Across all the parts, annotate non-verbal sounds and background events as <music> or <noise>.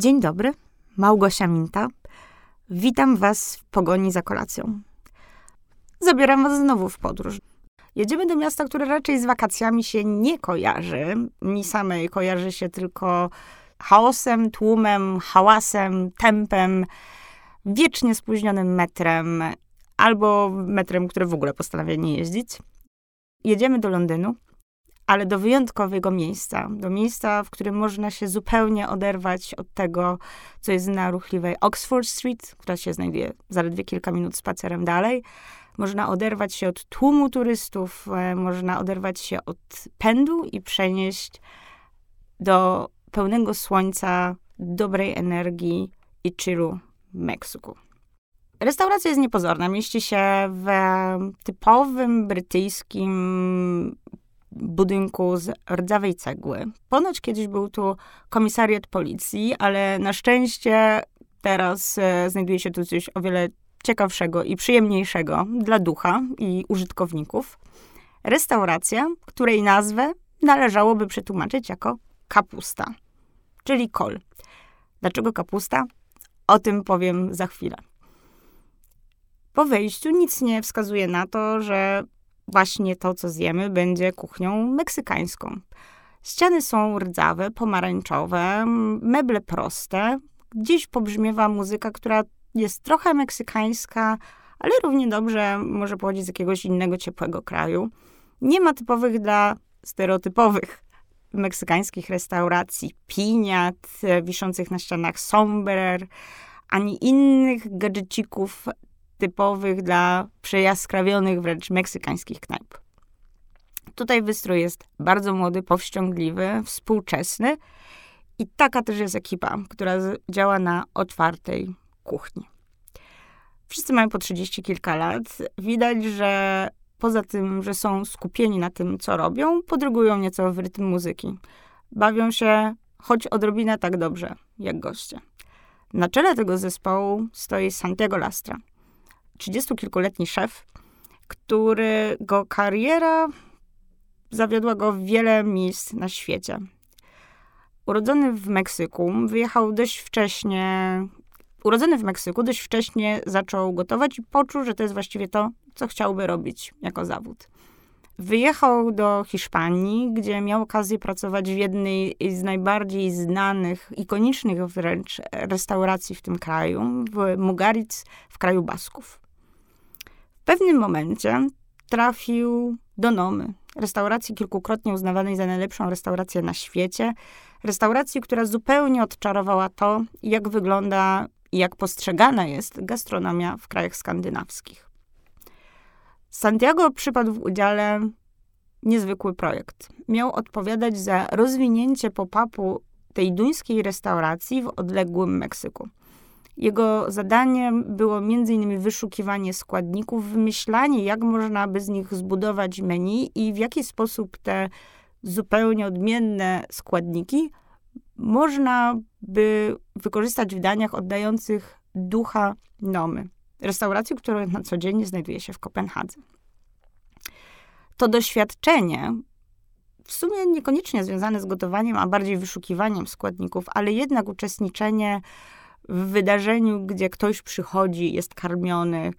Dzień dobry, Małgosia Minta. Witam Was w pogoni za kolacją. Zabieram Was znowu w podróż. Jedziemy do miasta, które raczej z wakacjami się nie kojarzy. Mi samej kojarzy się tylko chaosem, tłumem, hałasem, tempem, wiecznie spóźnionym metrem albo metrem, które w ogóle postanawia nie jeździć. Jedziemy do Londynu, ale do wyjątkowego miejsca, do miejsca, w którym można się zupełnie oderwać od tego, co jest na ruchliwej Oxford Street, która się znajduje zaledwie kilka minut spacerem dalej. Można oderwać się od tłumu turystów, e, można oderwać się od pędu i przenieść do pełnego słońca, dobrej energii i chillu Meksyku. Restauracja jest niepozorna. Mieści się w typowym brytyjskim budynku z rdzawej cegły. Ponoć kiedyś był tu komisariat policji, ale na szczęście teraz e, znajduje się tu coś o wiele ciekawszego i przyjemniejszego dla ducha i użytkowników. Restauracja, której nazwę należałoby przetłumaczyć jako kapusta, czyli kol. Dlaczego kapusta? O tym powiem za chwilę. Po wejściu nic nie wskazuje na to, że właśnie to, co zjemy, będzie kuchnią meksykańską. Ściany są rdzawe, pomarańczowe, meble proste. Gdzieś pobrzmiewa muzyka, która jest trochę meksykańska, ale równie dobrze może pochodzić z jakiegoś innego ciepłego kraju. Nie ma typowych dla stereotypowych meksykańskich restauracji piniat wiszących na ścianach somber, ani innych gadżecików typowych dla przejaskrawionych wręcz meksykańskich knajp. Tutaj wystrój jest bardzo młody, powściągliwy, współczesny i taka też jest ekipa, która działa na otwartej kuchni. Wszyscy mają po 30 kilka lat. Widać, że poza tym, że są skupieni na tym, co robią, podrygują nieco w rytm muzyki. Bawią się choć odrobinę tak dobrze, jak goście. Na czele tego zespołu stoi Santiago Lastra, trzydziestokilkuletni szef, którego kariera zawiodła go w wiele miejsc na świecie. Urodzony w Meksyku, wyjechał dość wcześnie. Urodzony w Meksyku, dość wcześnie zaczął gotować i poczuł, że to jest właściwie to, co chciałby robić jako zawód. Wyjechał do Hiszpanii, gdzie miał okazję pracować w jednej z najbardziej znanych, ikonicznych wręcz restauracji w tym kraju, w Mugaritz w kraju Basków. Pewnym momencie trafił do Nomy, restauracji kilkukrotnie uznawanej za najlepszą restaurację na świecie. Restauracji, która zupełnie odczarowała to, jak wygląda i jak postrzegana jest gastronomia w krajach skandynawskich. Santiago przypadł w udziale niezwykły projekt. Miał odpowiadać za rozwinięcie pop-upu tej duńskiej restauracji w odległym Meksyku. Jego zadaniem było m.in. wyszukiwanie składników, wymyślanie, jak można by z nich zbudować menu i w jaki sposób te zupełnie odmienne składniki można by wykorzystać w daniach oddających ducha Nomy, restauracji, która na co dzień znajduje się w Kopenhadze. To doświadczenie, w sumie niekoniecznie związane z gotowaniem, a bardziej wyszukiwaniem składników, ale jednak uczestniczenie w wydarzeniu, gdzie ktoś przychodzi, jest karmiony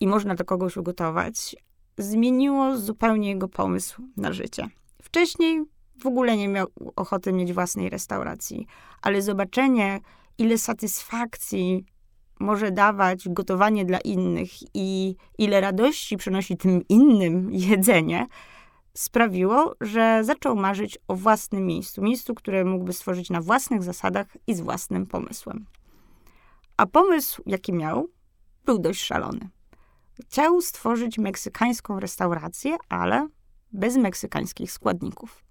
i można do kogoś ugotować, zmieniło zupełnie jego pomysł na życie. Wcześniej w ogóle nie miał ochoty mieć własnej restauracji, ale zobaczenie, ile satysfakcji może dawać gotowanie dla innych i ile radości przynosi tym innym <laughs> jedzenie, sprawiło, że zaczął marzyć o własnym miejscu. Miejscu, które mógłby stworzyć na własnych zasadach i z własnym pomysłem. A pomysł, jaki miał, był dość szalony. Chciał stworzyć meksykańską restaurację, ale bez meksykańskich składników.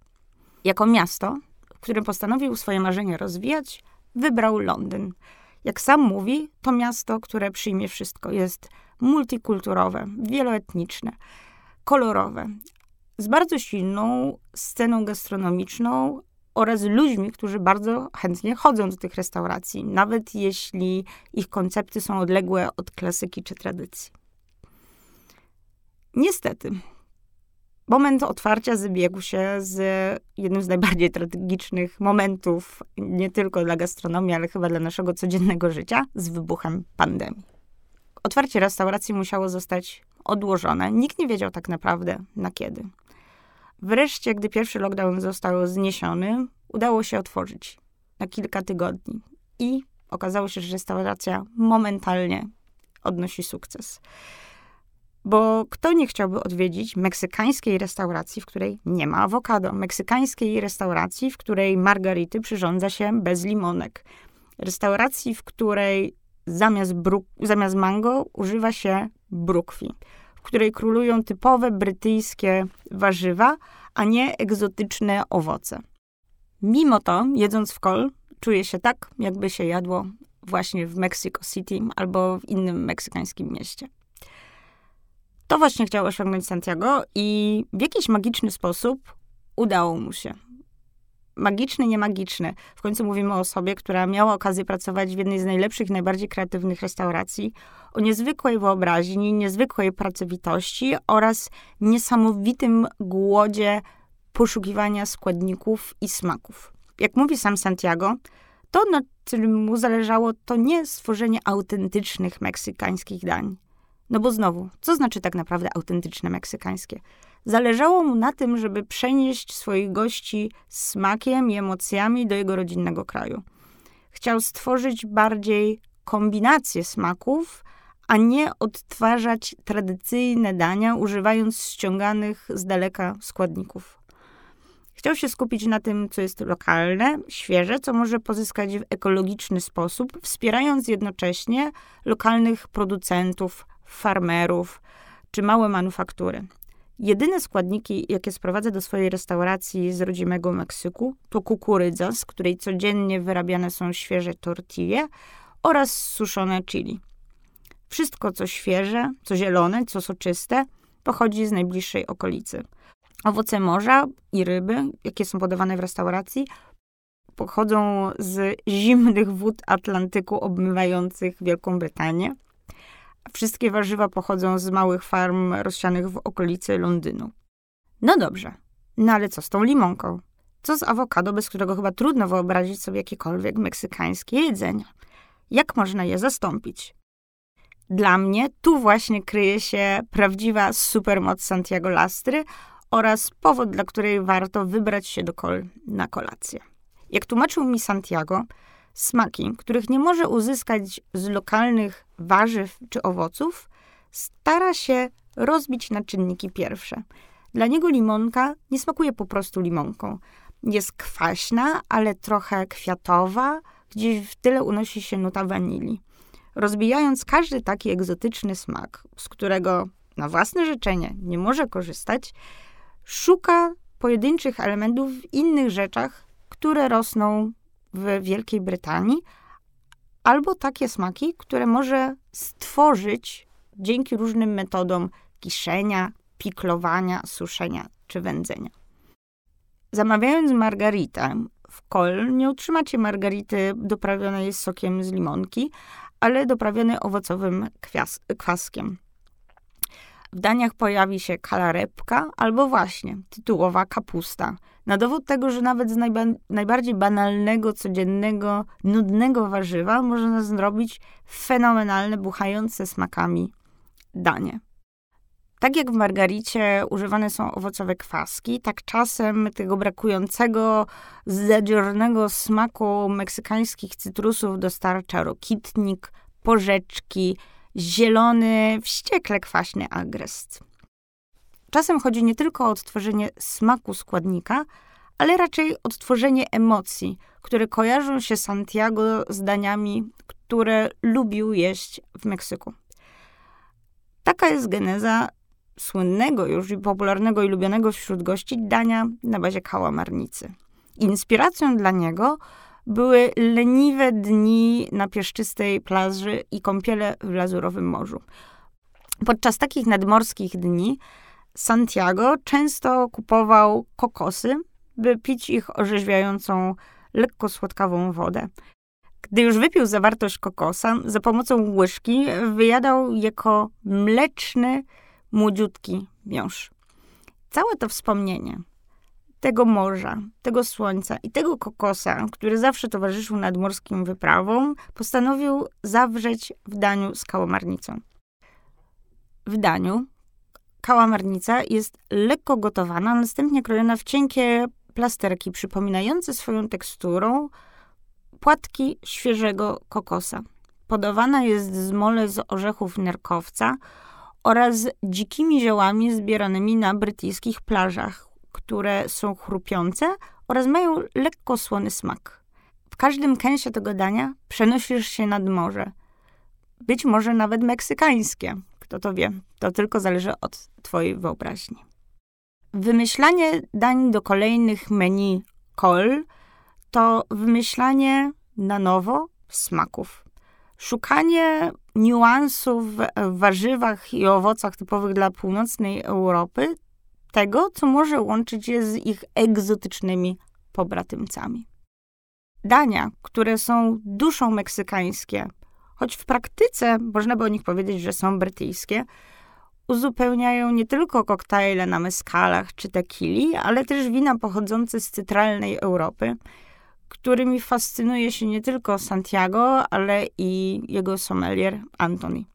Jako miasto, w którym postanowił swoje marzenie rozwijać, wybrał Londyn. Jak sam mówi, to miasto, które przyjmie wszystko. Jest multikulturowe, wieloetniczne, kolorowe, z bardzo silną sceną gastronomiczną oraz ludźmi, którzy bardzo chętnie chodzą do tych restauracji, nawet jeśli ich koncepty są odległe od klasyki czy tradycji. Niestety, Moment otwarcia zbiegł się z jednym z najbardziej tragicznych momentów, nie tylko dla gastronomii, ale chyba dla naszego codziennego życia, z wybuchem pandemii. Otwarcie restauracji musiało zostać odłożone. Nikt nie wiedział tak naprawdę na kiedy. Wreszcie, gdy pierwszy lockdown został zniesiony, udało się otworzyć na kilka tygodni. I okazało się, że restauracja momentalnie odnosi sukces. Bo kto nie chciałby odwiedzić meksykańskiej restauracji, w której nie ma awokado, meksykańskiej restauracji, w której margarity przyrządza się bez limonek, restauracji, w której zamiast, zamiast mango używa się brukwi, w której królują typowe brytyjskie warzywa, a nie egzotyczne owoce. Mimo to, jedząc w kol, czuje się tak, jakby się jadło właśnie w Mexico City albo w innym meksykańskim mieście. To właśnie chciał osiągnąć Santiago i w jakiś magiczny sposób udało mu się. Magiczny, nie magiczny. W końcu mówimy o osobie, która miała okazję pracować w jednej z najlepszych najbardziej kreatywnych restauracji, o niezwykłej wyobraźni, niezwykłej pracowitości oraz niesamowitym głodzie poszukiwania składników i smaków. Jak mówi sam Santiago, to, na czym mu zależało, to nie stworzenie autentycznych meksykańskich dań. No bo znowu, co znaczy tak naprawdę autentyczne meksykańskie? Zależało mu na tym, żeby przenieść swoich gości smakiem i emocjami do jego rodzinnego kraju. Chciał stworzyć bardziej kombinację smaków, a nie odtwarzać tradycyjne dania, używając ściąganych z daleka składników. Chciał się skupić na tym, co jest lokalne, świeże, co może pozyskać w ekologiczny sposób, wspierając jednocześnie lokalnych producentów, farmerów czy małe manufaktury. Jedyne składniki, jakie sprowadza do swojej restauracji z rodzimego Meksyku, to kukurydza, z której codziennie wyrabiane są świeże tortille oraz suszone chili. Wszystko, co świeże, co zielone, co soczyste, pochodzi z najbliższej okolicy. Owoce morza i ryby, jakie są podawane w restauracji, pochodzą z zimnych wód Atlantyku obmywających Wielką Brytanię. Wszystkie warzywa pochodzą z małych farm rozsianych w okolicy Londynu. No dobrze, no ale co z tą limonką? Co z awokado, bez którego chyba trudno wyobrazić sobie jakiekolwiek meksykańskie jedzenie? Jak można je zastąpić? Dla mnie tu właśnie kryje się prawdziwa supermoc Santiago Lastry oraz powód, dla której warto wybrać się do kol na kolację. Jak tłumaczył mi Santiago, smaki, których nie może uzyskać z lokalnych warzyw czy owoców, stara się rozbić na czynniki pierwsze. Dla niego limonka nie smakuje po prostu limonką. Jest kwaśna, ale trochę kwiatowa, gdzieś w tyle unosi się nuta wanilii. Rozbijając każdy taki egzotyczny smak, z którego na własne życzenie nie może korzystać, szuka pojedynczych elementów w innych rzeczach, które rosną w Wielkiej Brytanii, albo takie smaki, które może stworzyć dzięki różnym metodom kiszenia, piklowania, suszenia czy wędzenia. Zamawiając margaritę w kol, nie utrzymacie margarity doprawionej sokiem z limonki, ale doprawionej owocowym kwaskiem. W daniach pojawi się kalarepka albo właśnie tytułowa kapusta. Na dowód tego, że nawet z najba najbardziej banalnego, codziennego, nudnego warzywa można zrobić fenomenalne, buchające smakami danie. Tak jak w margaricie używane są owocowe kwaski, tak czasem tego brakującego, zadziornego smaku meksykańskich cytrusów dostarcza rokitnik, porzeczki, zielony, wściekle kwaśny agrest. Czasem chodzi nie tylko o odtworzenie smaku składnika, ale raczej odtworzenie emocji, które kojarzą się Santiago z daniami, które lubił jeść w Meksyku. Taka jest geneza słynnego już i popularnego i lubionego wśród gości dania na bazie kałamarnicy. Inspiracją dla niego były leniwe dni na pieszczystej plaży i kąpiele w lazurowym morzu. Podczas takich nadmorskich dni Santiago często kupował kokosy, by pić ich orzeźwiającą, lekko słodkawą wodę. Gdy już wypił zawartość kokosa, za pomocą łyżki wyjadał jako mleczny, młodziutki miąższ. Całe to wspomnienie tego morza, tego słońca i tego kokosa, który zawsze towarzyszył nadmorskim wyprawom, postanowił zawrzeć w daniu z kałamarnicą. W daniu kałamarnica jest lekko gotowana, następnie krojona w cienkie plasterki przypominające swoją teksturą płatki świeżego kokosa. Podawana jest z mole z orzechów nerkowca oraz dzikimi ziołami zbieranymi na brytyjskich plażach, które są chrupiące oraz mają lekko słony smak. W każdym kęsie tego dania przenosisz się nad morze. Być może nawet meksykańskie. Kto to wie? To tylko zależy od twojej wyobraźni. Wymyślanie dań do kolejnych menu kol to wymyślanie na nowo smaków. Szukanie niuansów w warzywach i owocach typowych dla północnej Europy, tego, co może łączyć je z ich egzotycznymi pobratymcami. Dania, które są duszą meksykańskie, choć w praktyce można by o nich powiedzieć, że są brytyjskie, uzupełniają nie tylko koktajle na meskalach czy tequili, ale też wina pochodzące z cytralnej Europy, którymi fascynuje się nie tylko Santiago, ale i jego sommelier Antoni.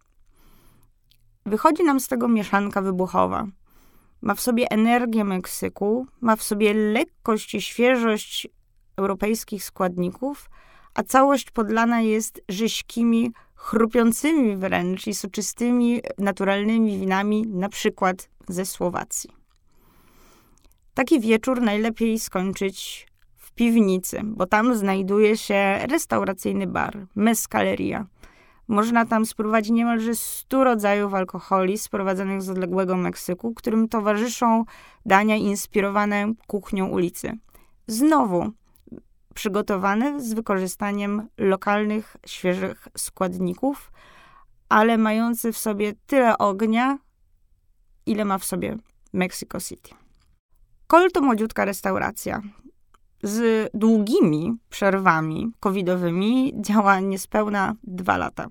Wychodzi nam z tego mieszanka wybuchowa. Ma w sobie energię Meksyku, ma w sobie lekkość i świeżość europejskich składników, a całość podlana jest rześkimi, chrupiącymi wręcz i soczystymi, naturalnymi winami, na przykład ze Słowacji. Taki wieczór najlepiej skończyć w piwnicy, bo tam znajduje się restauracyjny bar, meskaleria. Można tam spróbować niemalże 100 rodzajów alkoholi sprowadzonych z odległego Meksyku, którym towarzyszą dania inspirowane kuchnią ulicy. Znowu przygotowane z wykorzystaniem lokalnych, świeżych składników, ale mające w sobie tyle ognia, ile ma w sobie Mexico City. Kol to młodziutka restauracja. Z długimi przerwami covidowymi działa niespełna dwa lata.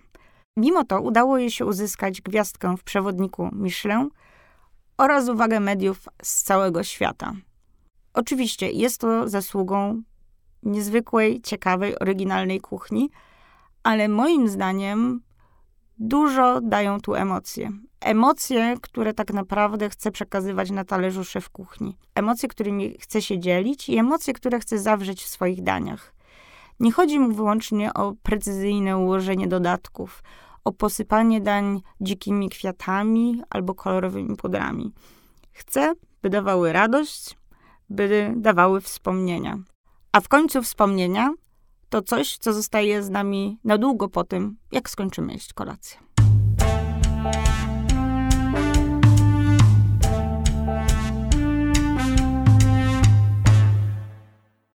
Mimo to udało jej się uzyskać gwiazdkę w przewodniku Michelin oraz uwagę mediów z całego świata. Oczywiście jest to zasługą niezwykłej, ciekawej, oryginalnej kuchni, ale moim zdaniem dużo dają tu emocje. Emocje, które tak naprawdę chce przekazywać na talerzu szef kuchni. Emocje, którymi chce się dzielić i emocje, które chce zawrzeć w swoich daniach. Nie chodzi mu wyłącznie o precyzyjne ułożenie dodatków, o posypanie dań dzikimi kwiatami albo kolorowymi pudrami. Chcę, by dawały radość, by dawały wspomnienia. A w końcu wspomnienia to coś, co zostaje z nami na długo po tym, jak skończymy jeść kolację.